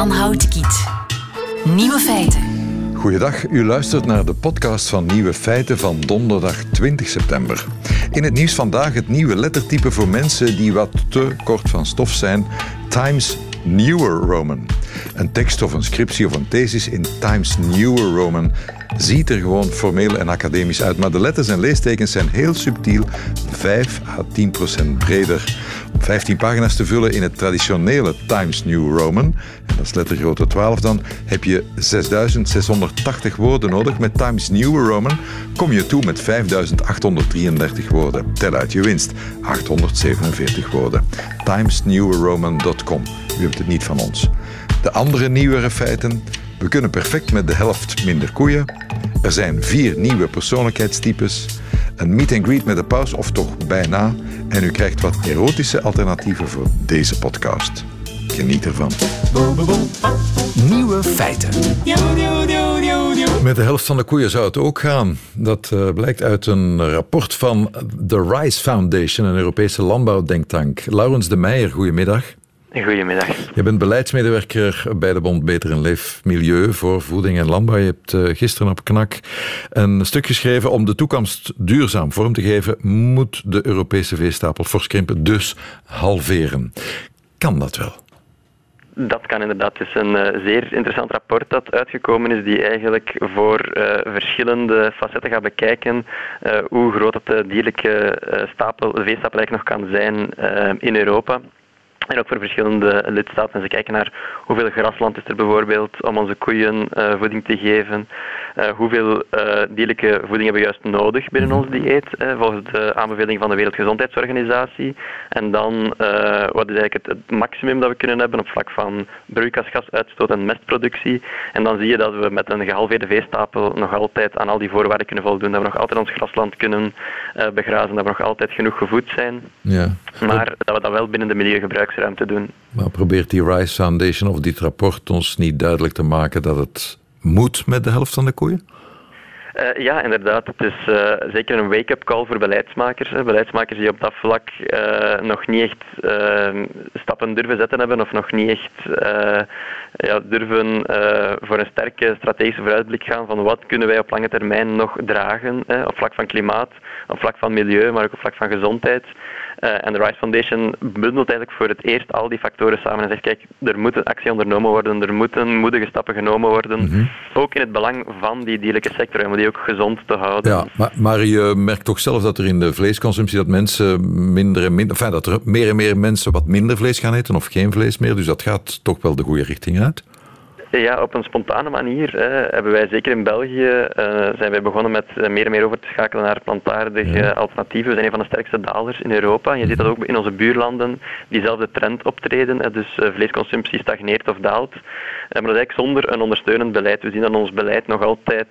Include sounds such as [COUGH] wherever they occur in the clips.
Jan Houtkiet. Nieuwe feiten. Goeiedag, u luistert naar de podcast van Nieuwe Feiten van donderdag 20 september. In het nieuws vandaag het nieuwe lettertype voor mensen die wat te kort van stof zijn: Times Newer Roman. Een tekst of een scriptie of een thesis in Times Newer Roman ziet er gewoon formeel en academisch uit, maar de letters en leestekens zijn heel subtiel, 5 à 10 procent breder. Om 15 pagina's te vullen in het traditionele Times New Roman, en dat is lettergrootte 12 dan, heb je 6680 woorden nodig. Met Times New Roman kom je toe met 5833 woorden. Tel uit je winst, 847 woorden. timesnewroman.com. U hebt het niet van ons. De andere nieuwere feiten we kunnen perfect met de helft minder koeien. Er zijn vier nieuwe persoonlijkheidstypes. Een meet and greet met de paus, of toch bijna. En u krijgt wat erotische alternatieven voor deze podcast. Geniet ervan. Nieuwe feiten. Met de helft van de koeien zou het ook gaan. Dat uh, blijkt uit een rapport van The Rice Foundation, een Europese landbouwdenktank. Laurens de Meijer, goedemiddag. Goedemiddag. Je bent beleidsmedewerker bij de Bond Beter en Leefmilieu voor voeding en landbouw. Je hebt uh, gisteren op Knak een stuk geschreven om de toekomst duurzaam vorm te geven, moet de Europese veestapel fors krimpen, dus halveren. Kan dat wel? Dat kan inderdaad. Het is een uh, zeer interessant rapport dat uitgekomen is, die eigenlijk voor uh, verschillende facetten gaat bekijken uh, hoe groot het de dierlijke stapel, de veestapel eigenlijk nog kan zijn in Europa. En ook voor verschillende lidstaten. En ze kijken naar hoeveel grasland is er bijvoorbeeld om onze koeien uh, voeding te geven. Uh, hoeveel uh, dierlijke voeding hebben we juist nodig binnen ons dieet, volgens de aanbeveling van de Wereldgezondheidsorganisatie. En dan wat is eigenlijk het, het, maximum dat we kunnen hebben op vlak van broeikasgasuitstoot en mestproductie. En dan zie je dat we met een gehalveerde veestapel nog altijd aan al die voorwaarden kunnen voldoen. Dat we nog altijd ons grasland kunnen begrazen, dat we nog altijd genoeg gevoed zijn. Ja. Maar dat we dat wel binnen de milieugebruiks te doen. Maar probeert die Rice Foundation of dit rapport ons niet duidelijk te maken dat het moet met de helft van de koeien? Uh, ja, inderdaad. Het is uh, zeker een wake-up call voor beleidsmakers. Hè. Beleidsmakers die op dat vlak uh, nog niet echt stappen durven zetten hebben of nog niet echt ja, durven voor een sterke strategische vooruitblik gaan van wat kunnen wij op lange termijn nog dragen hè, op vlak van klimaat, op vlak van milieu, maar ook op vlak van gezondheid. Uh, en de Rice Foundation bundelt eigenlijk voor het eerst al die factoren samen en zegt, kijk, er moet een actie ondernomen worden, er moeten moedige stappen genomen worden, mm -hmm. ook in het belang van die dierlijke sector, om die ook gezond te houden. Ja, maar, maar je merkt toch zelf dat er in de vleesconsumptie dat mensen minder en minder, enfin, dat er meer en meer mensen wat minder vlees gaan eten of geen vlees meer, dus dat gaat toch wel de goede richting uit? Ja, op een spontane manier hè, hebben wij zeker in België uh, zijn wij begonnen met uh, meer en meer over te schakelen naar plantaardige ja. alternatieven. We zijn een van de sterkste dalers in Europa. Je ziet dat ook in onze buurlanden diezelfde trend optreden. Hè, dus uh, vleesconsumptie stagneert of daalt. maar dat is eigenlijk zonder een ondersteunend beleid. We zien dat ons beleid nog altijd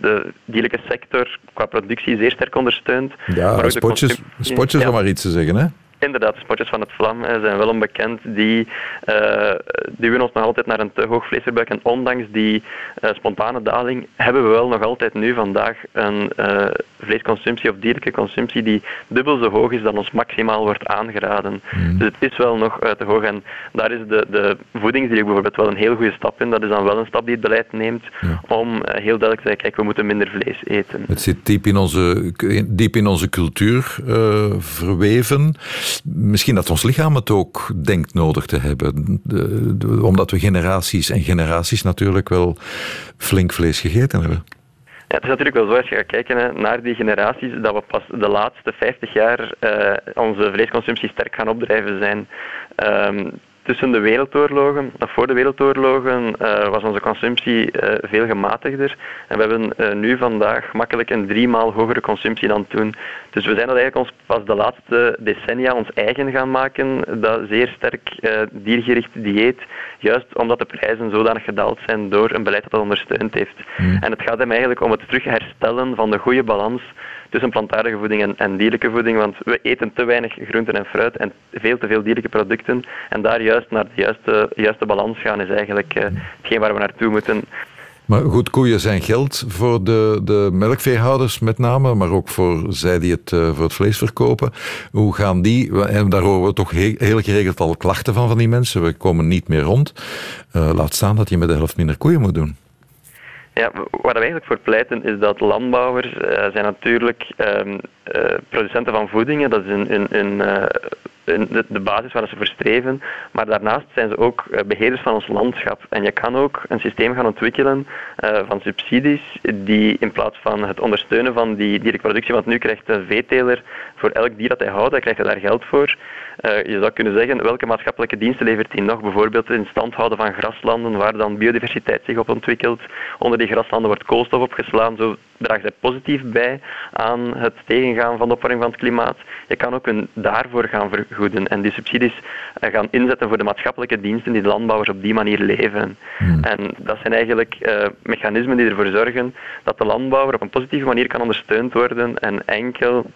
de dierlijke sector qua productie zeer sterk ondersteunt. Ja, spotjes, spotjes ja. om maar iets te zeggen, hè? Inderdaad, de spotjes van het Vlam zijn wel onbekend. Die uh, duwen ons nog altijd naar een te hoog vleesverbruik. En ondanks die uh, spontane daling hebben we wel nog altijd nu vandaag een uh, vleesconsumptie of dierlijke consumptie die dubbel zo hoog is dan ons maximaal wordt aangeraden. Mm. Dus het is wel nog te hoog. En daar is de, de bijvoorbeeld wel een heel goede stap in. Dat is dan wel een stap die het beleid neemt ja. om heel duidelijk te zeggen, kijk, we moeten minder vlees eten. Het zit diep in onze, diep in onze cultuur verweven. Misschien dat ons lichaam het ook denkt nodig te hebben. Omdat we generaties en generaties natuurlijk wel flink vlees gegeten hebben. Ja, het is natuurlijk wel zo als je gaat kijken hè, naar die generaties dat we pas de laatste 50 jaar uh, onze vleesconsumptie sterk gaan opdrijven zijn. Um, tussen de wereldoorlogen, of voor de wereldoorlogen, uh, was onze consumptie uh, veel gematigder. En we hebben uh, nu vandaag makkelijk een driemaal hogere consumptie dan toen. Dus we zijn dat eigenlijk ons pas de laatste decennia ons eigen gaan maken, dat zeer sterk diergericht dieet, juist omdat de prijzen zodanig gedaald zijn door een beleid dat dat ondersteund heeft. Mm. En het gaat hem eigenlijk om het terug herstellen van de goede balans tussen plantaardige voeding en, en, dierlijke voeding, want we eten te weinig groenten en fruit en veel te veel dierlijke producten. En daar juist naar de juiste, juiste balans gaan is eigenlijk uh, hetgeen waar we naartoe moeten. Maar goed, koeien zijn geld voor de, de melkveehouders met name, maar ook voor zij die het voor het vlees verkopen. Hoe gaan die, en daar horen we toch heel, geregeld al klachten van van die mensen, we komen niet meer rond. laat staan dat je met de helft minder koeien moet doen. Ja, waar we eigenlijk voor pleiten is dat landbouwers uh, zijn natuurlijk uh, producenten van voedingen. Dat is een, een, een, de, de, basis waar ze voor streven. Maar daarnaast zijn ze ook beheerders van ons landschap. En je kan ook een systeem gaan ontwikkelen van subsidies die in plaats van het ondersteunen van die directe productie, want nu krijgt een veeteler voor elk dier dat hij houdt, hij krijgt hij daar geld voor. Uh, je zou kunnen zeggen, welke maatschappelijke diensten levert hij nog? Bijvoorbeeld in stand houden van graslanden, waar dan biodiversiteit zich op ontwikkelt. Onder die graslanden wordt koolstof opgeslaan. Zo draagt zij positief bij aan het tegengaan van de opwarming van het klimaat. Je kan ook een daarvoor gaan vergoeden en die subsidies uh, gaan inzetten voor de maatschappelijke diensten die de landbouwers op die manier leveren. Hmm. En dat zijn eigenlijk uh, mechanismen die ervoor zorgen dat de landbouwer op een positieve manier kan ondersteund worden en enkel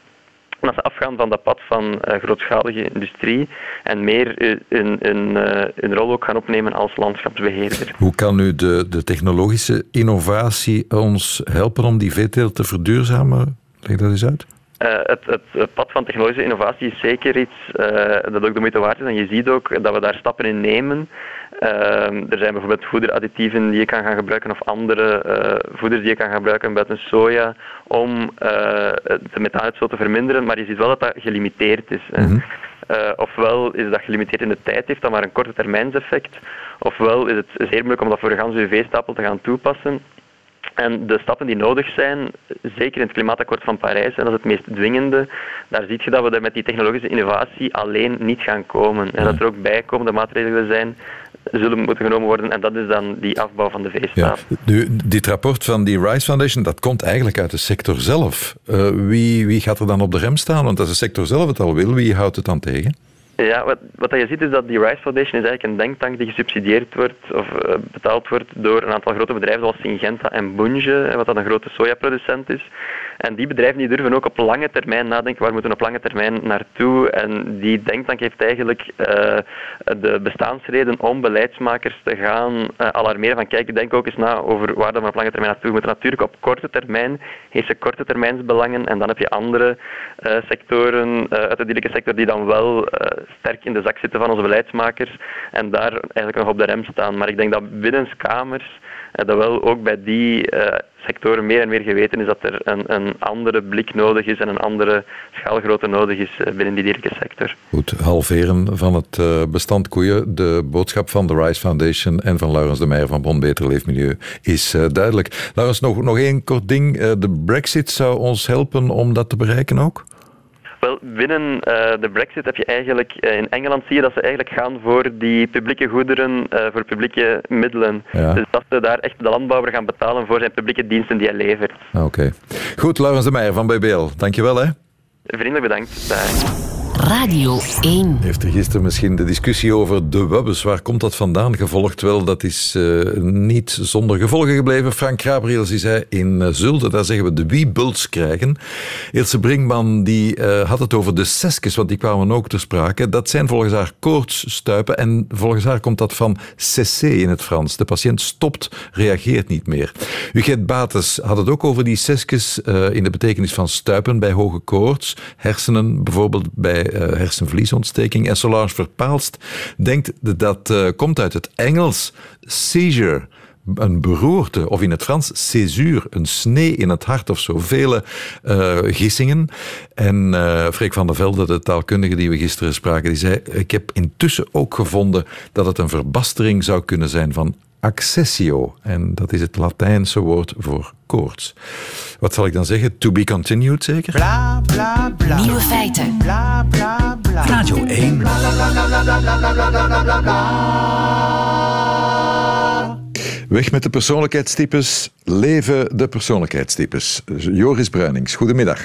als ze afgaan van dat pad van uh, grootschalige industrie en meer een, een, een, rol ook gaan opnemen als landschapsbeheerder. Hoe kan nu de, de technologische innovatie ons helpen om die veeteelt te verduurzamen? Leg dat eens uit. Uh, het, het, pad van technologische innovatie is zeker iets uh, dat ook de moeite waard is. En je ziet ook dat we daar stappen in nemen. Uh, er zijn bijvoorbeeld voederadditieven die je kan gaan gebruiken of andere voeders die je kan gebruiken buiten soja om de methaanuitstoot te verminderen. Maar je ziet wel dat dat gelimiteerd is. Mhm. ofwel is dat gelimiteerd in de tijd, heeft dat maar een korte termijnseffect. Ofwel is het zeer moeilijk om dat voor de ganse UV-stapel te gaan toepassen. En de stappen die nodig zijn, zeker in het klimaatakkoord van Parijs, en dat is het meest dwingende, daar zie je dat we er met die technologische innovatie alleen niet gaan komen. En dat er ook bijkomende maatregelen zijn zullen moeten genomen worden. En dat is dan die afbouw van de veestaat. Ja. Nu, dit rapport van die Rice Foundation, dat komt eigenlijk uit de sector zelf. Uh, wie, wie gaat er dan op de rem staan? Want als de sector zelf het al wil, wie houdt het dan tegen? Ja, wat, wat je ziet is dat die Rice Foundation is eigenlijk een denktank die gesubsidieerd wordt of uh, betaald wordt door een aantal grote bedrijven zoals Syngenta en Bunge, wat dan een grote sojaproducent is. En die bedrijven die durven ook op lange termijn nadenken, waar moeten we op lange termijn naartoe? En die denktank heeft eigenlijk uh, de bestaansreden om beleidsmakers te gaan alarmeren van kijk, denk ook eens na over waar we op lange termijn naartoe moeten. Natuurlijk op korte termijn heeft ze korte termijnsbelangen en dan heb je andere sectoren uit de dierlijke sector die dan wel sterk in de zak zitten van onze beleidsmakers en daar eigenlijk nog op de rem staan. Maar ik denk dat binnenskamers uh, dat wel ook bij die uh, sectoren meer en meer geweten is dat er een, een, andere blik nodig is en een andere schaalgrootte nodig is uh, binnen die dierlijke sector. Goed, halveren van het bestand koeien. De boodschap van de Rice Foundation en van Laurens de Meijer van Bon Beter Leefmilieu is duidelijk. Laurens, nog, nog één kort ding. de brexit zou ons helpen om dat te bereiken ook? Wel, binnen uh, de brexit heb je eigenlijk, uh, in Engeland zie je dat ze eigenlijk gaan voor die publieke goederen, uh, voor publieke middelen. Ja. Dus dat ze daar echt de landbouwer gaan betalen voor zijn publieke diensten die hij levert. Oké. Okay. Goed, Laurens de Meijer van BBL. Dankjewel hè. Vriendelijk bedankt. Bye. Radio 1. Heeft er gisteren misschien de discussie over de Wubbes, waar komt dat vandaan, gevolgd? Wel, dat is uh, niet zonder gevolgen gebleven. Frank Gabriels die zei in uh, Zulde, daar zeggen we de Wiebults krijgen. Ilse Brinkman die, uh, had het over de seskes, want die kwamen ook ter sprake. Dat zijn volgens haar koortsstuipen en volgens haar komt dat van cessé in het Frans. De patiënt stopt, reageert niet meer. Huguet Bates had het ook over die seskes in de betekenis van stuipen bij hoge koorts, hersenen bijvoorbeeld bij uh, hersenvliesontsteking. En Solange Verpaalst denkt dat uh, komt uit het Engels seizure een beroerte, of in het Frans césure, een snee in het hart of zo. Vele uh, gissingen. En uh, Freek van der Velde, de taalkundige die we gisteren spraken, die zei: Ik heb intussen ook gevonden dat het een verbastering zou kunnen zijn van accessio. En dat is het Latijnse woord voor koorts. Wat zal ik dan zeggen? To be continued, zeker? Bla, bla, bla. Nieuwe feiten. Bla, bla, bla. Radio 1. Weg met de persoonlijkheidstypes. Leven de persoonlijkheidstypes. Joris Bruinings, goedemiddag.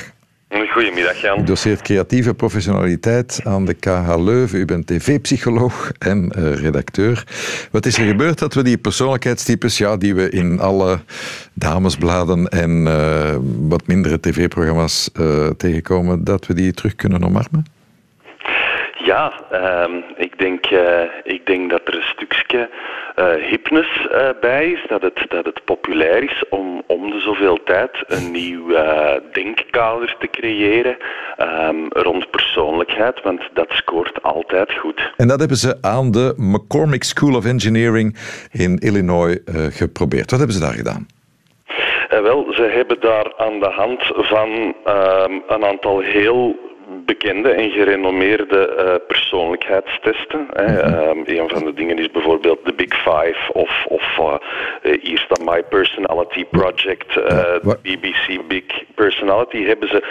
Goedemiddag, Jan. U doseert creatieve professionaliteit aan de KH Leuven. U bent tv-psycholoog en uh, redacteur. Wat is er gebeurd dat we die persoonlijkheidstypes, ja, die we in alle damesbladen en uh, wat mindere tv-programma's uh, tegenkomen, dat we die terug kunnen omarmen? Ja, ehm, ik, denk, uh, ik denk dat er een stukje uh, hipness uh, bij is. Dat het, dat het populair is om om de zoveel tijd een nieuw denkkader te creëren um, rond persoonlijkheid. Want dat scoort altijd goed. En dat hebben ze aan de McCormick School of Engineering in Illinois geprobeerd. Wat hebben ze daar gedaan? wel, ze hebben daar aan de hand van uh, een aantal heel bekende en gerenommeerde uh, persoonlijkheidstesten. Hè. Um, een van de dingen is bijvoorbeeld de Big Five of, of uh, hier staat My Personality Project, BBC Big Personality, hebben ze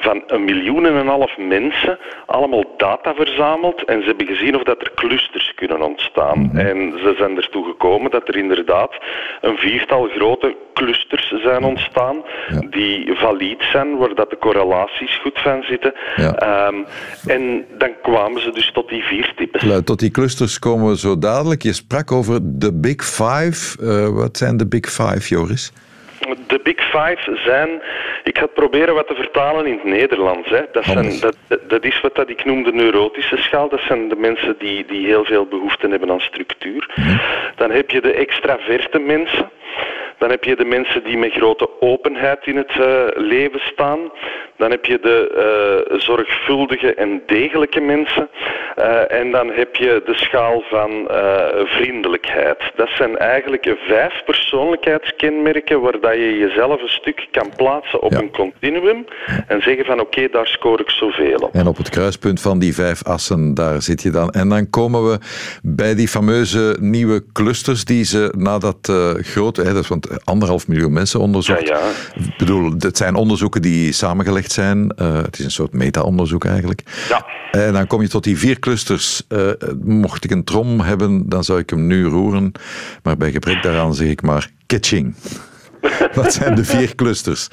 van een miljoen en een half mensen allemaal data verzameld en ze hebben gezien of dat er clusters kunnen ontstaan. Mhm. En ze zijn ertoe gekomen dat er inderdaad een viertal grote clusters zijn ontstaan die valide zijn, waar dat de correlaties goed van zitten. Ehm, en dan kwamen ze dus tot die vier types. Tot die clusters komen we zo dadelijk. Je sprak over de Big Five. Uh, wat zijn de Big Five, Joris? De Big Five zijn, ik ga het proberen wat te vertalen in het Nederlands. Hè. Dat, zijn, dat, dat is wat dat ik noem de neurotische schaal. Dat zijn de mensen die, die heel veel behoefte hebben aan structuur. Mhm. Dan heb je de extraverte mensen. Dan heb je de mensen die met grote openheid in het uh, leven staan. Dan heb je de uh, zorgvuldige en degelijke mensen. Uh, en dan heb je de schaal van vriendelijkheid. Dat zijn eigenlijk vijf persoonlijkheidskenmerken waar dat je jezelf een stuk kan plaatsen op een continuum en zeggen van oké, daar scoor ik zoveel op. En op het kruispunt van die vijf assen, daar zit je dan. En dan komen we bij die fameuze nieuwe clusters die ze na dat grote, hè, dat is, want anderhalf miljoen mensen onderzocht. Ja, ja. Ik bedoel, het zijn onderzoeken die samengelegd zijn. Uh, het is een soort meta-onderzoek eigenlijk. Ja. En dan kom je tot die vier clusters. Uh, mocht ik een trom hebben, dan zou ik hem nu roeren. Maar bij gebrek daaraan zeg ik maar catching. [LAUGHS] Wat zijn de vier clusters?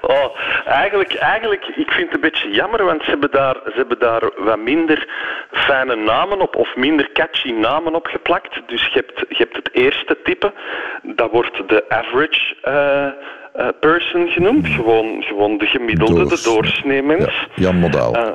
Oh, eigenlijk, eigenlijk, ik vind het een beetje jammer, want ze hebben daar, ze hebben daar wat minder fijne namen op, of minder catchy namen op geplakt. Dus je hebt, je hebt het eerste type, dat wordt de average uh, uh, person genoemd. Gewoon, gewoon de gemiddelde, de doorsnee mens. Ja, Jan Modaal. Uh,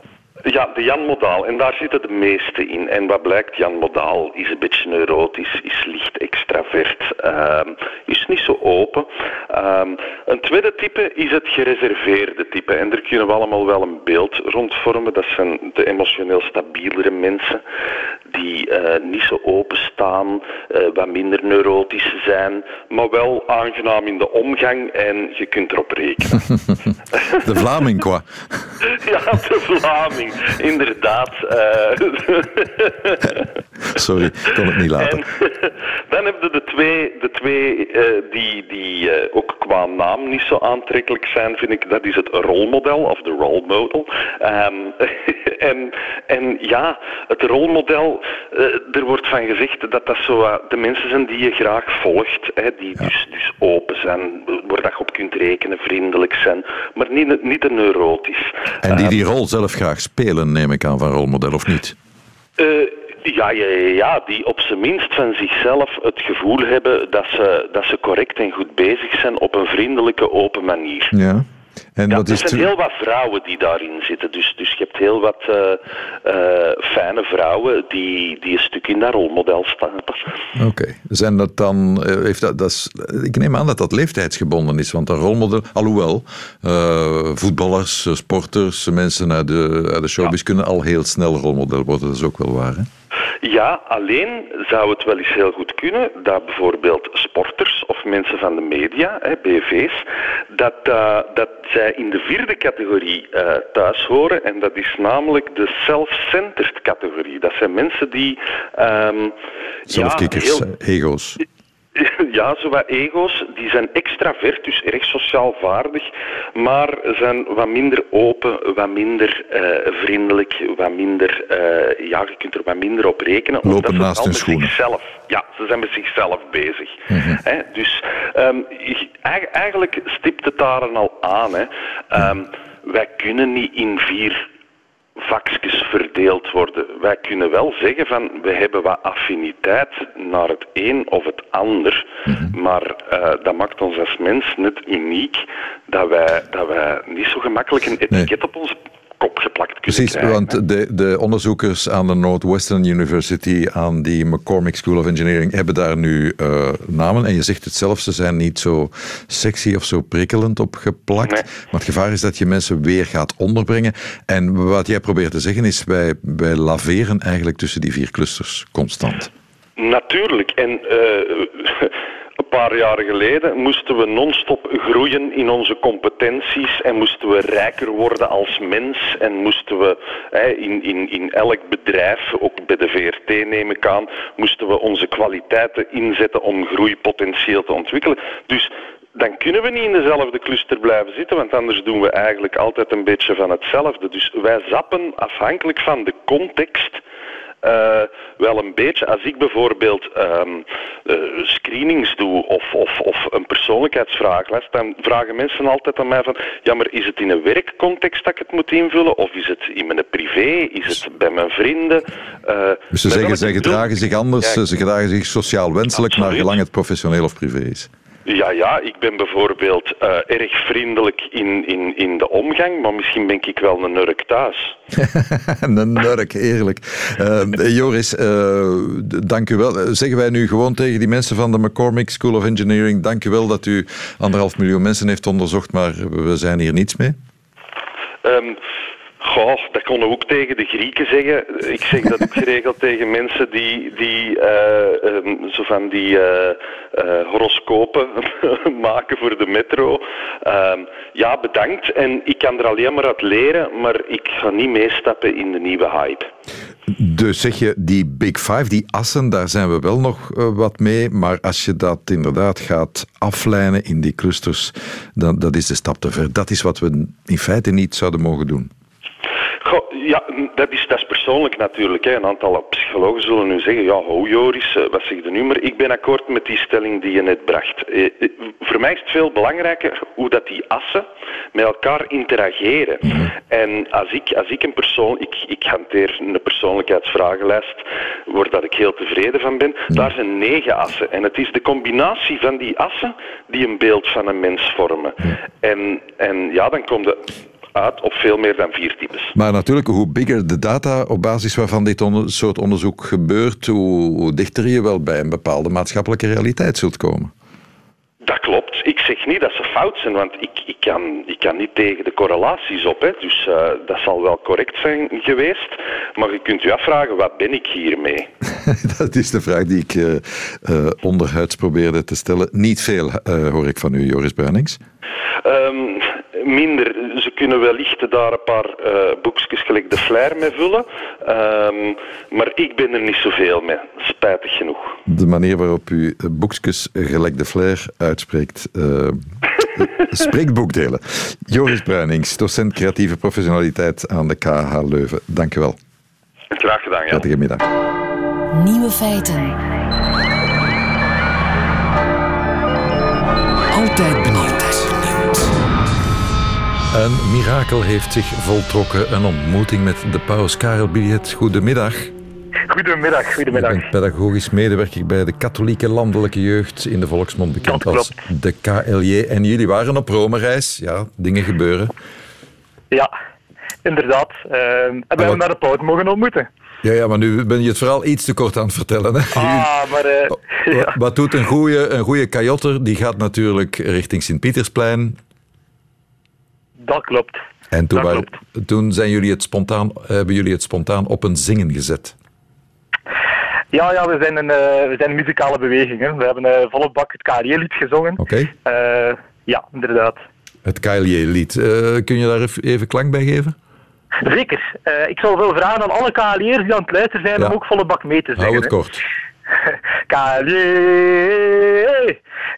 ja, de Jan Modaal. En daar zitten de meeste in. En wat blijkt, Jan Modaal is een beetje neurotisch, is licht extravert, uh, is niet zo open. Uh, een tweede type is het gereserveerde type. En daar kunnen we allemaal wel een beeld rond vormen. Dat zijn de emotioneel stabielere mensen die uh, niet zo openstaan, uh, wat minder neurotisch zijn, maar wel aangenaam in de omgang en je kunt erop rekenen. [LAUGHS] de Vlaming, qua. [LAUGHS] ja, de Vlaming, [LAUGHS] inderdaad. Uh... [LAUGHS] Sorry, ik kon het niet laten. En, [LAUGHS] dan hebben we de twee, de twee die, die ook qua naam niet zo aantrekkelijk zijn, vind ik. Dat is het rolmodel, of de role model. Um, en, en ja, het rolmodel er wordt van gezegd dat dat zo de mensen zijn die je graag volgt, hè, die dus, dus open zijn, waar je op kunt rekenen, vriendelijk zijn, maar niet, niet te neurotisch. En die die ehm, rol zelf graag spelen, neem ik aan, van rolmodel, of niet? Uh, ja, ja, ja, die op zijn minst van zichzelf het gevoel hebben dat ze, dat ze correct en goed bezig zijn op een vriendelijke, open manier. Ja. En ja, er zijn heel wat vrouwen die daarin zitten. Dus, dus je hebt heel wat uh, uh, fijne vrouwen die, die een stuk in dat rolmodel staan. Oké. Okay. Zijn dat dan... Eh, heeft dat, dat is, ik neem aan dat dat leeftijdsgebonden is. Want een rolmodel... Alhoewel, voetballers, sporters, mensen uit de, uit de showbiz ja. kunnen al heel snel rolmodel worden. Dat is ook wel waar, hè? Ja, alleen zou het wel eens heel goed kunnen dat bijvoorbeeld sporters of mensen van de media, hè, BV's, dat, uh, dat zij in de vierde categorie uh, thuis horen. En dat is namelijk de self-centered categorie. Dat zijn mensen die... Um, Zelfkikkers, ja, heel, ego's. [LAUGHS] Ja, zo wat ego's, die zijn extravert, dus erg sociaal vaardig, maar zijn wat minder open, wat minder uh, vriendelijk, wat minder, uh, ja, je kunt er wat minder op rekenen. Lopen naast hun schoenen. Zichzelf, ja, ze zijn met zichzelf bezig. Mm -hmm. He, dus um, eigenlijk stipt het daar al aan. Hè. Um, wij kunnen niet in vier vakjes verdeeld worden. Wij kunnen wel zeggen van we hebben wat affiniteit naar het een of het ander, mhm. maar uh, dat maakt ons als mens net uniek dat wij, dat wij niet zo gemakkelijk een etiket op onze kop geplakt kunnen Precies, krijgen. want de, de onderzoekers aan de Northwestern University, aan die McCormick School of Engineering, hebben daar nu uh, namen. En je zegt het zelf, ze zijn niet zo sexy of zo prikkelend opgeplakt. Nee. Maar het gevaar is dat je mensen weer gaat onderbrengen. En wat jij probeert te zeggen is, wij, wij laveren eigenlijk tussen die vier clusters constant. Natuurlijk. En uh, een paar jaren geleden moesten we non-stop groeien in onze competenties en moesten we rijker worden als mens en moesten we hè, in, in, in elk bedrijf, ook bij de VRT neem ik aan, moesten we onze kwaliteiten inzetten om groeipotentieel te ontwikkelen. Dus dan kunnen we niet in dezelfde cluster blijven zitten, want anders doen we eigenlijk altijd een beetje van hetzelfde. Dus wij zappen afhankelijk van de context uh, wel een beetje. Als ik bijvoorbeeld um, uh, screenings doe of, of, of een persoonlijkheidsvragenlijst, dan vragen mensen altijd aan mij van, ja, maar is het in een werkcontext dat ik het moet invullen? Of is het in mijn privé? Is het bij mijn vrienden? Uh, dus ze zeggen, ze gedragen zich anders, ja, ze gedragen zich sociaal wenselijk, absoluut. naar gelang het professioneel of privé is. Ja, ja, ik ben bijvoorbeeld uh, erg vriendelijk in, in, in de omgang, maar misschien ben ik wel een nurk thuis. [LAUGHS] een nurk, eerlijk. Uh, Joris, uh, dank u wel. Zeggen wij nu gewoon tegen die mensen van de McCormick School of Engineering, dank u wel dat u anderhalf miljoen mensen heeft onderzocht, maar we zijn hier niets mee? Um, Goh, dat konden we ook tegen de Grieken zeggen. Ik zeg dat ook geregeld tegen mensen die, die uh, um, zo van die uh, uh, horoscopen [LAUGHS] maken voor de metro. Um, ja, bedankt. En ik kan er alleen maar uit leren, maar ik ga niet meestappen in de nieuwe hype. Dus zeg je, die Big Five, die assen, daar zijn we wel nog wat mee. Maar als je dat inderdaad gaat aflijnen in die clusters, dan dat is de stap te ver. Dat is wat we in feite niet zouden mogen doen. Ja, dat is, dat is persoonlijk natuurlijk. Hè. Een aantal psychologen zullen nu zeggen, ja, ho Joris, wat zeg je nu? Maar ik ben akkoord met die stelling die je net bracht. Eh, voor mij is het veel belangrijker hoe dat die assen met elkaar interageren. Mm-hmm. En als ik, als ik een persoon, ik, ik hanteer een persoonlijkheidsvragenlijst, waar dat ik heel tevreden van ben, mm-hmm. daar zijn negen assen. En het is de combinatie van die assen die een beeld van een mens vormen. Mm-hmm. En, en ja, dan komt de uit op veel meer dan vier types. Maar natuurlijk, hoe bigger de data op basis waarvan dit onder, soort onderzoek gebeurt, hoe, hoe dichter je wel bij een bepaalde maatschappelijke realiteit zult komen. Dat klopt. Ik zeg niet dat ze fout zijn, want ik, ik, kan, ik kan niet tegen de correlaties op. Hè. Dus uh, dat zal wel correct zijn geweest. Maar je kunt je afvragen, wat ben ik hiermee? [LAUGHS] dat is de vraag die ik uh, uh, onderhuids probeerde te stellen. Niet veel, hoor ik van u, Joris Bruinings. Um, minder. Ze kunnen wellicht daar een paar uh, boekjes gelijk de flair mee vullen. Um, maar ik ben er niet zoveel mee. Spijtig genoeg. De manier waarop u boekjes gelijk de flair uitspreekt... [LAUGHS] Uh, spreekt boekdelen. Joris Bruinings, docent creatieve professionaliteit aan de KH Leuven. Dank u wel. Graag gedaan, ja. Prettige middag. Nieuwe feiten. Altijd benieuwd. Een mirakel heeft zich voltrokken. Een ontmoeting met de paus Karel Billet. Goedemiddag. Goedemiddag, goedemiddag. Ik ben pedagogisch medewerker bij de katholieke landelijke jeugd, in de volksmond bekend als de KLJ. En jullie waren op Rome-reis. Ja, dingen gebeuren. Ja, inderdaad. Uh, en we hebben daar de paus mogen ontmoeten. Ja, ja, maar nu ben je het vooral iets te kort aan het vertellen. Hè? Ah, maar... Uh, [LAUGHS] ja. Wat doet een goede, een goede kajotter? Die gaat natuurlijk richting Sint-Pietersplein. Dat klopt. En toen, dat waren, klopt. toen zijn jullie het spontaan, hebben jullie het spontaan op een zingen gezet. Ja, ja we, zijn een, uh, we zijn een muzikale beweging. Hè. We hebben uh, volle bak het KLJ-lied gezongen. Oké. Okay. Uh, ja, inderdaad. Het KLJ-lied. kun je daar even klank bij geven? Zeker. ik zou wel vragen aan alle KLJ'ers die aan het luisteren zijn Ja. om ook volle bak mee te zingen. Hou het hè. kort. [LAUGHS] KLJ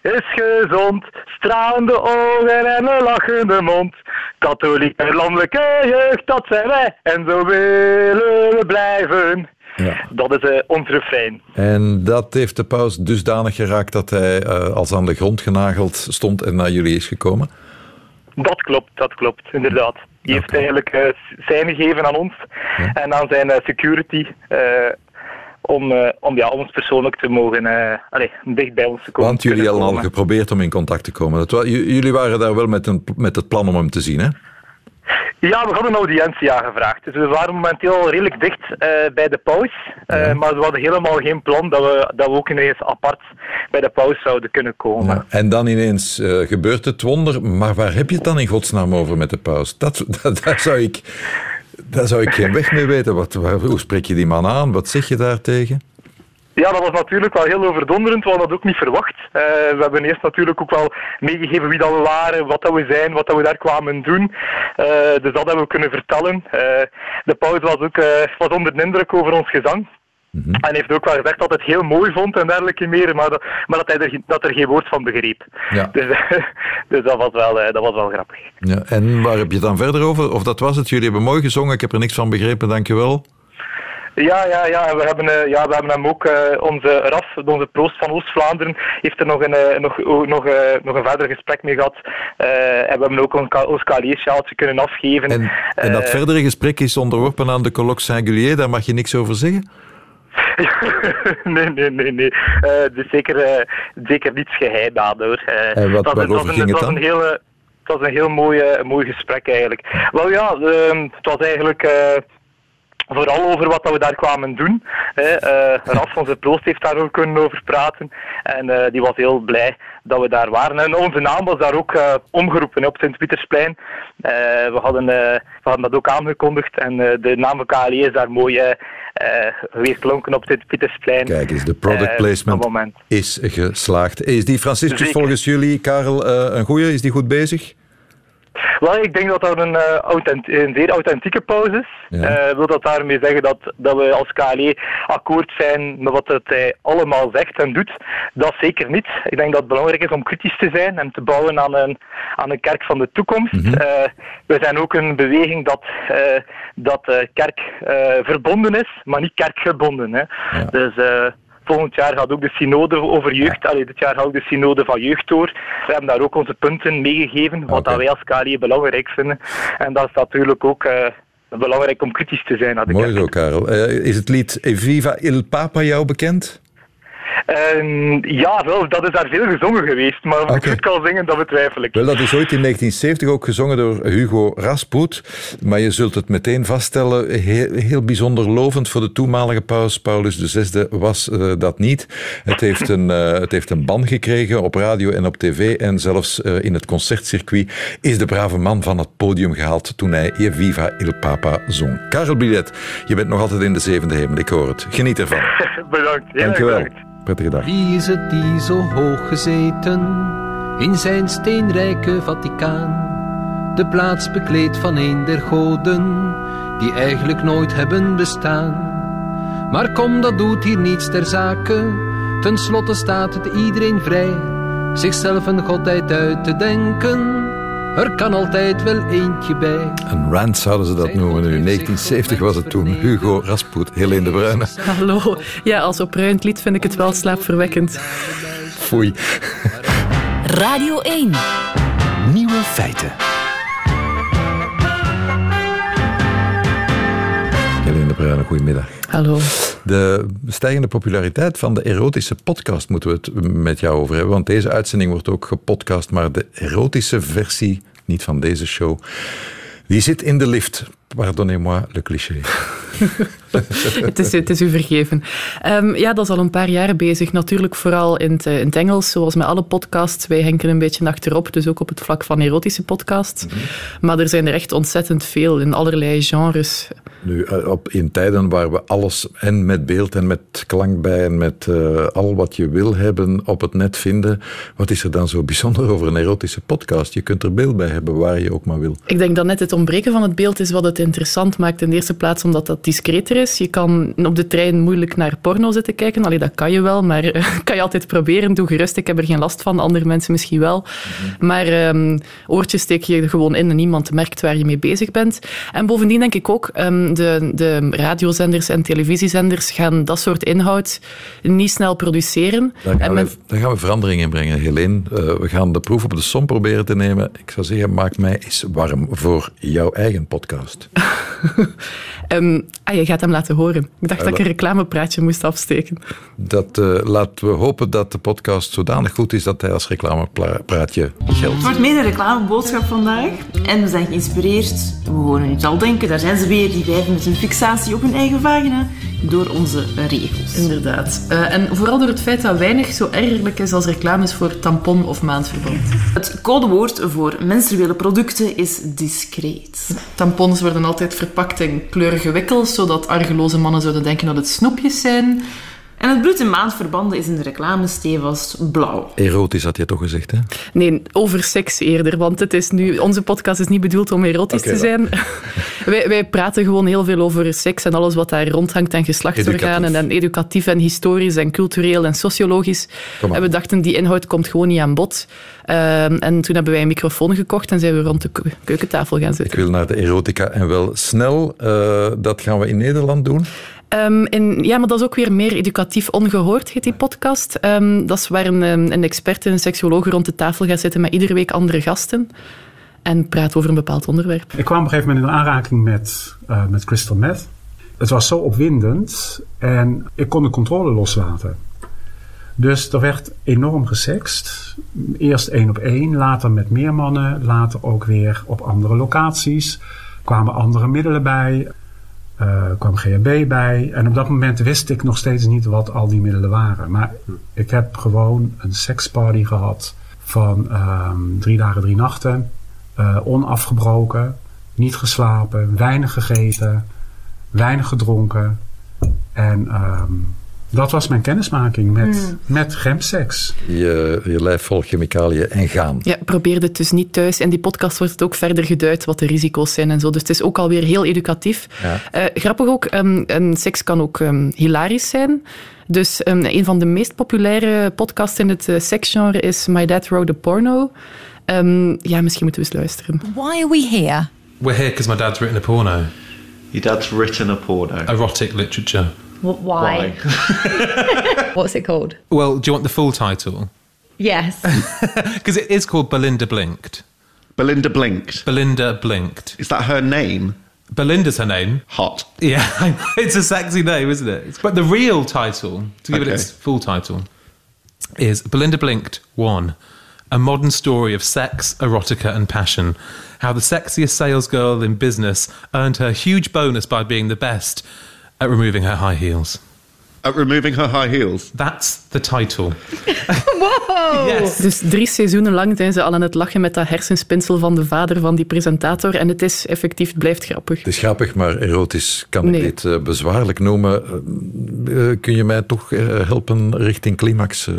is gezond, stralende ogen en een lachende mond. Katholieke landelijke jeugd, dat zijn wij en zo willen we blijven. Ja. Dat is eh, ons refrein. En dat heeft de paus dusdanig geraakt dat hij eh, als aan de grond genageld stond en naar jullie is gekomen? Dat klopt, dat klopt, inderdaad. Die heeft eigenlijk eh, zijn gegeven aan ons Ja. en aan zijn security om, eh, om, ja, ons persoonlijk te mogen, allee, dicht bij ons te komen. Want jullie hadden al geprobeerd om in contact te komen. Dat jullie waren daar wel met, een, met het plan om hem te zien, hè? Ja, we hadden een audiëntie aangevraagd. Dus we waren momenteel redelijk dicht eh, bij de paus. Maar we hadden helemaal geen plan dat we, dat we ook ineens apart bij de paus zouden kunnen komen. Ja, En dan ineens gebeurt het wonder. Maar waar heb je het dan in godsnaam over met de paus? Dat, [LAUGHS] dat, daar, zou ik, daar zou ik geen weg mee weten. Wat, hoe spreek je die man aan? Wat zeg je daartegen? Ja, dat was natuurlijk wel heel overdonderend. We hadden dat ook niet verwacht. Eh, we hebben eerst natuurlijk ook wel meegegeven wie dat we waren, wat dat we zijn, wat dat we daar kwamen doen. Eh, dus dat hebben we kunnen vertellen. Eh, de paus was ook was onder de indruk over ons gezang. En heeft ook wel gezegd dat hij het heel mooi vond en dergelijke meer, maar, dat, maar dat hij er, geen- dat er geen woord van begreep. Ja. [LAUGHS] Dus, dus dat, was wel, eh, dat was wel grappig. Ja, en waar heb je het dan verder over? Of dat was het? Jullie hebben mooi gezongen. Ik heb er niks van begrepen, dankjewel. Ja, ja, ja. We hebben, eh, ja, we hebben hem ook, eh, onze RAF, onze proost van Oost-Vlaanderen, heeft er nog een, nog, nog, nog een verder gesprek mee gehad. Eh, en we hebben ook ons, ka- ons KLE-sjaaltje kunnen afgeven. En, en dat verdere gesprek is onderworpen aan de colloque singulier. Daar mag je niks over zeggen? [LAUGHS] nee, nee, nee, nee. Het is zeker, eh, zeker niets geheim aan, hoor. Eh, En wat- waarover een, ging het was dan? Een hele, het was een heel mooi, mooi gesprek, eigenlijk. Wel ja, ehm, het was eigenlijk... Vooral over wat dat we daar kwamen doen. Hè. Eh, Raf, onze proost, heeft daar ook kunnen over praten. En eh, die was heel blij dat we daar waren. En onze naam was daar ook eh, omgeroepen op Sint-Pietersplein. We, hadden, we hadden dat ook aangekondigd. En de naam van KLE is daar mooi eh, eh, geweest klonken op Sint-Pietersplein. Kijk eens, de product placement is geslaagd. Is die Franciscus Zeker. volgens jullie, Karel, een goeie? Is die goed bezig? Wel, ik denk dat dat een, eh, authent- een zeer authentieke pauze is. Ja. Eh, wil dat daarmee zeggen dat, dat we als KLE akkoord zijn met wat het hij allemaal zegt en doet? Dat zeker niet. Ik denk dat het belangrijk is om kritisch te zijn en te bouwen aan een, aan een kerk van de toekomst. Eh, we zijn ook een beweging dat, eh, dat eh, kerk eh, verbonden is, maar niet kerkgebonden. Hè. Ja. Dus... Volgend jaar gaat ook de synode over jeugd. Allee, dit jaar houdt de synode van jeugd door. We hebben daar ook onze punten meegegeven, wat dat wij als KLE belangrijk vinden. En dat is natuurlijk ook eh, belangrijk om kritisch te zijn Mooi zo, Karel. Eh, is het lied Viva il Papa jou bekend? Ehm, ja, wel, dat is daar veel gezongen geweest, maar of ik goed kan zingen, dat betwijfel ik. Wel, dat is ooit in 1970 ook gezongen door Hugo Rasput. Maar je zult het meteen vaststellen, heel, heel bijzonder lovend voor de toenmalige paus. Paulus VI was eh, dat niet. Het heeft, een, eh, het heeft een ban gekregen op radio en op tv. En zelfs eh, in het concertcircuit is de brave man van het podium gehaald toen hij Je Viva il Papa zong. Karel Billet, je bent nog altijd in de zevende hemel. Ik hoor het. Geniet ervan. [LAUGHS] Bedankt. Heel erg Dankjewel. bedankt. Prettige. Wie is het die zo hoog gezeten in zijn steenrijke Vaticaan? De plaats bekleed van een der goden die eigenlijk nooit hebben bestaan. Maar kom, dat doet hier niets ter zake. Ten slotte staat het iedereen vrij zichzelf een godheid uit te denken. Er kan altijd wel eentje bij. Een rant zouden ze dat noemen nu. 1970 was het toen. Hugo Rasput, Helene de Bruyne. Hallo. Ja, als opruimend lied vind ik het wel slaapverwekkend. Foei. Radio 1. Nieuwe feiten. Helene de Bruyne, goedemiddag. Hallo. De stijgende populariteit van de erotische podcast moeten we het met jou over hebben. Want deze uitzending wordt ook gepodcast, maar de erotische versie, niet van deze show, die zit in de lift. Pardonnez-moi le cliché. [LAUGHS] het, is, het is u vergeven. Ehm, ja, dat is al een paar jaar bezig. Natuurlijk vooral in het, eh, in het Engels, zoals met alle podcasts. Wij henken een beetje achterop, dus ook op het vlak van erotische podcasts. Maar er zijn er echt ontzettend veel in allerlei genres. Nu, eh, op, in tijden waar we alles en met beeld en met klank bij en met eh, al wat je wil hebben op het net vinden, wat is er dan zo bijzonder over een erotische podcast? Je kunt er beeld bij hebben waar je ook maar wil. Ik denk dat net het ontbreken van het beeld is wat het interessant maakt. In de eerste plaats omdat dat discreter is. Je kan op de trein moeilijk naar porno zitten kijken. Allee, dat kan je wel, maar eh, [LAUGHS] kan je altijd proberen. Doe gerust, ik heb er geen last van. Andere mensen misschien wel. Maar ehm, oortjes steek je gewoon in en niemand merkt waar je mee bezig bent. En bovendien denk ik ook, ehm, de, de radiozenders en televisiezenders gaan dat soort inhoud niet snel produceren. Daar En gaan, men- we, daar gaan we verandering in brengen, Helene. Eh, we gaan de proef op de som proberen te nemen. Ik zou zeggen, maak mij eens warm voor jouw eigen podcast. [LAUGHS] Ehm, ah, je gaat hem laten horen. Ik dacht dat ik een reclamepraatje moest afsteken. Dat, uh, laten we hopen dat de podcast zodanig goed is dat hij als reclamepraatje geldt. Het wordt meer een reclameboodschap vandaag. En we zijn geïnspireerd, we horen het al denken, daar zijn ze weer, die blijven met hun fixatie op hun eigen vagina, door onze regels. Inderdaad. Uh, en vooral door het feit dat weinig zo ergerlijk is als reclames voor tampon of maandverband. Het codewoord voor menstruele producten is discreet. Tampons worden altijd verpakt in kleurige wikkels, zodat argeloze mannen zouden denken dat het snoepjes zijn. En het bloed- en maandverbanden is in de reclame stevast blauw. Erotisch had je toch gezegd, hè? Nee, over seks eerder. Want het is nu, onze podcast is niet bedoeld om erotisch te zijn. [LAUGHS] wij, wij praten gewoon heel veel over seks en alles wat daar rondhangt en geslachtsorganen. En educatief en historisch en cultureel en sociologisch. En we dachten, die inhoud komt gewoon niet aan bod. Um, en toen hebben wij een microfoon gekocht en zijn we rond de keukentafel gaan zitten. Ik wil naar de erotica en wel snel. Uh, dat gaan we in Nederland doen. Um, in, ja, maar dat is ook weer meer educatief ongehoord, heet die podcast. Um, dat is waar een, een expert en een seksuoloog rond de tafel gaat zitten met iedere week andere gasten en praat over een bepaald onderwerp. Ik kwam op een gegeven moment in aanraking met, uh, met crystal meth. Het was zo opwindend en ik kon de controle loslaten. Dus er werd enorm gesext. Eerst één op één, later met meer mannen, later ook weer op andere locaties. Kwamen andere middelen bij. Uh, kwam GHB bij. En op dat moment wist ik nog steeds niet wat al die middelen waren. Maar ik heb gewoon een seksparty gehad van um, drie dagen, drie nachten. Uh, onafgebroken, niet geslapen, weinig gegeten, weinig gedronken. En um, dat was mijn kennismaking met, mm. met gemseks. Je, je lijf vol chemicaliën en gaan. Ja, probeer het dus niet thuis. In die podcast wordt het ook verder geduid wat de risico's zijn en zo. Dus het is ook alweer heel educatief. Ja. Uh, grappig ook, um, een seks kan ook um, hilarisch zijn. Dus um, een van de meest populaire podcasts in het uh, seksgenre is My Dad Wrote a Porno. ja, misschien moeten we eens luisteren. Why are we here? We're here because my dad's written a porno. Your dad's written a porno? Erotic literature. Why? [LAUGHS] What's it called? Well, do you want the full title? Yes. [LAUGHS] Because it is called Belinda Blinked. Belinda Blinked? Belinda Blinked. Is that her name? Belinda's her name. Hot. Yeah, [LAUGHS] it's a sexy name, isn't it? But the real title, to give okay. it its full title, is Belinda Blinked 1 A Modern Story of Sex, Erotica, and Passion. How the sexiest sales girl in business earned her huge bonus by being the best at removing her high heels. At removing her high heels? That's the title. [LAUGHS] wow! Yes. Dus drie seizoenen lang zijn ze al aan het lachen met dat hersenspinsel van de vader van die presentator. En het is effectief, het blijft grappig. Het is grappig, maar erotisch kan nee. ik dit uh, bezwaarlijk noemen. Uh, kun je mij toch uh, helpen richting climax?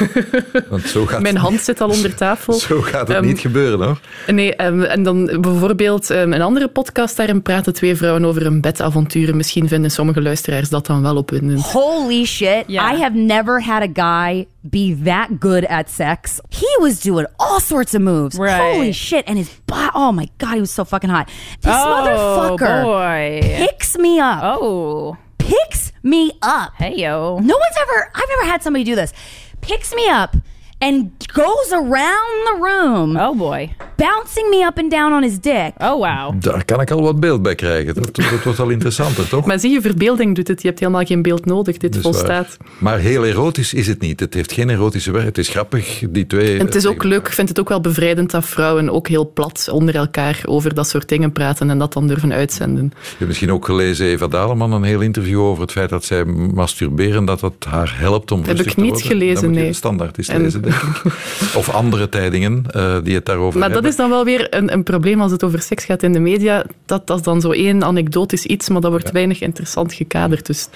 [LAUGHS] Want zo gaat Mijn hand zit al onder [LAUGHS] tafel. zo gaat het um, niet gebeuren, hoor. Nee, um, en dan bijvoorbeeld um, een andere podcast, daarin praten twee vrouwen over een bedavonturen. Misschien vinden sommige luisteraars dat dan wel opwindend. Holy shit. Yeah. I have never had a guy be that good at sex. He was doing all sorts of moves. Right. Holy shit. And his body, oh my God, he was so fucking hot. This oh, motherfucker boy. picks me up. Oh. Picks me up. Hey, yo. No one's ever, I've never had somebody do this. Picks me up and goes around the room. Oh boy. Bouncing me up and down on his dick. Oh wow. Daar kan ik al wat beeld bij krijgen. Dat, dat wordt al interessanter, toch? Maar zie je, verbeelding doet het. Je hebt helemaal geen beeld nodig. Dit dus volstaat. Waar. Maar heel erotisch is het niet. Het heeft geen erotische werk. Het is grappig, die twee... En het is ook leuk. Ik vind het ook wel bevrijdend dat vrouwen ook heel plat onder elkaar over dat soort dingen praten en dat dan durven uitzenden. Je hebt misschien ook gelezen, Eva Daleman, een heel interview over het feit dat zij masturberen, dat het haar helpt om Heb ik niet gelezen, nee. standaard is lezen, denk ik. Of andere tijdingen uh, die het daarover maar hebben. Is dan wel weer een, een, probleem als het over seks gaat in de media. Dat, dat is dan zo één anekdotisch iets, maar dat wordt ja. weinig interessant gekaderd. Dus.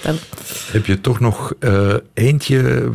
Heb je toch nog uh, eentje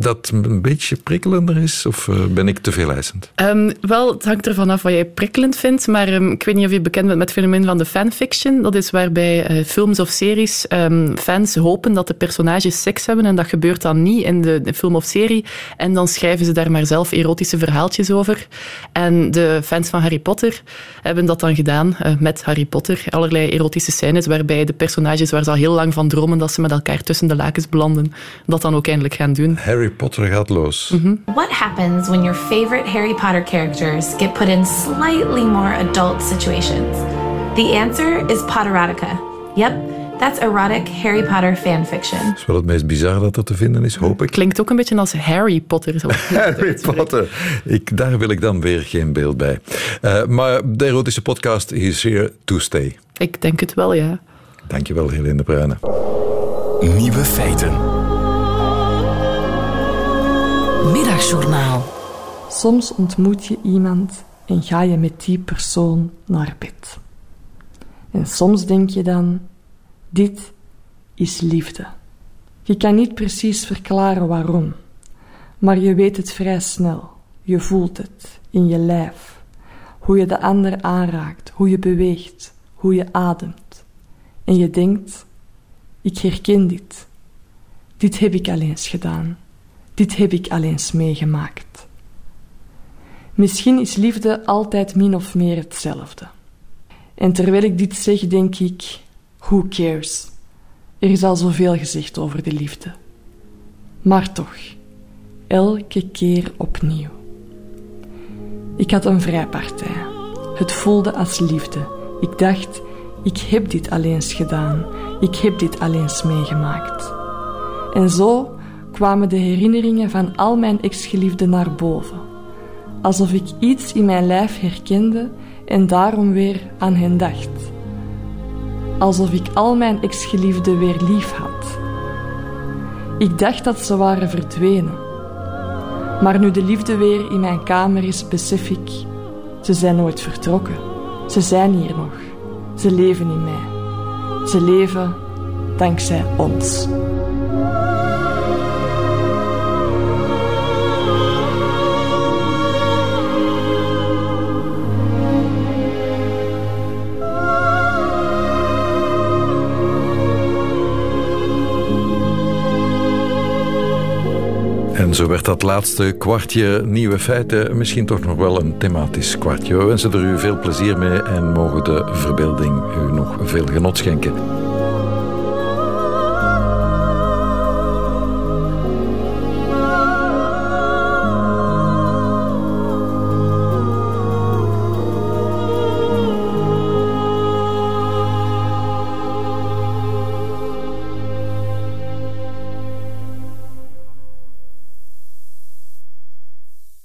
dat een beetje prikkelender is? Of uh, ben ik te veel eisend? Um, wel, het hangt ervan af wat jij prikkelend vindt. Maar um, ik weet niet of je bekend bent met het fenomeen van de fanfiction. Dat is waarbij films of series um, fans hopen dat de personages seks hebben. En dat gebeurt dan niet in de, de film of serie. En dan schrijven ze daar maar zelf erotische verhaaltjes over. En de fans van Harry Potter hebben dat dan gedaan uh, met Harry Potter. Allerlei erotische scènes waarbij de personages waar ze al heel lang van dromen dat ze met elkaar tussen de lakens belanden, dat dan ook eindelijk gaan doen. Harry Potter gaat los. Mm -hmm. What happens when your favorite Harry Potter characters get put in slightly more adult situations? The answer is Potterotica. Yep, that's erotic Harry Potter fanfiction. Dat is wel het meest bizar dat er te vinden is, hoop ik. Klinkt ook een beetje als Harry Potter. Zo. [LAUGHS] Harry Potter. Ik, daar wil ik dan weer geen beeld bij. Uh, maar de erotische podcast is here to stay. Ik denk het wel, ja. Dankjewel, Helene de Bruyne. Nieuwe feiten. Middagjournaal. Soms ontmoet je iemand en ga je met die persoon naar bed. En soms denk je dan: dit is liefde. Je kan niet precies verklaren waarom, maar je weet het vrij snel. Je voelt het in je lijf. Hoe je de ander aanraakt, hoe je beweegt, hoe je ademt. En je denkt: ik herken dit. Dit heb ik al eens gedaan. Dit heb ik al eens meegemaakt. Misschien is liefde altijd min of meer hetzelfde. En terwijl ik dit zeg, denk ik: who cares? Er is al zoveel gezegd over de liefde. Maar toch, elke keer opnieuw. Ik had een vrijpartij. Het voelde als liefde. Ik dacht: ik heb dit al eens gedaan. Ik heb dit al eens meegemaakt. En zo kwamen de herinneringen van al mijn ex-geliefden naar boven. Alsof ik iets in mijn lijf herkende en daarom weer aan hen dacht. Alsof ik al mijn ex-geliefden weer lief had. Ik dacht dat ze waren verdwenen. Maar nu de liefde weer in mijn kamer is, besef ik, ze zijn nooit vertrokken. Ze zijn hier nog. Ze leven in mij. Ze leven dankzij ons. Zo werd dat laatste kwartje nieuwe feiten misschien toch nog wel een thematisch kwartje. We wensen er u veel plezier mee en mogen de verbeelding u nog veel genot schenken.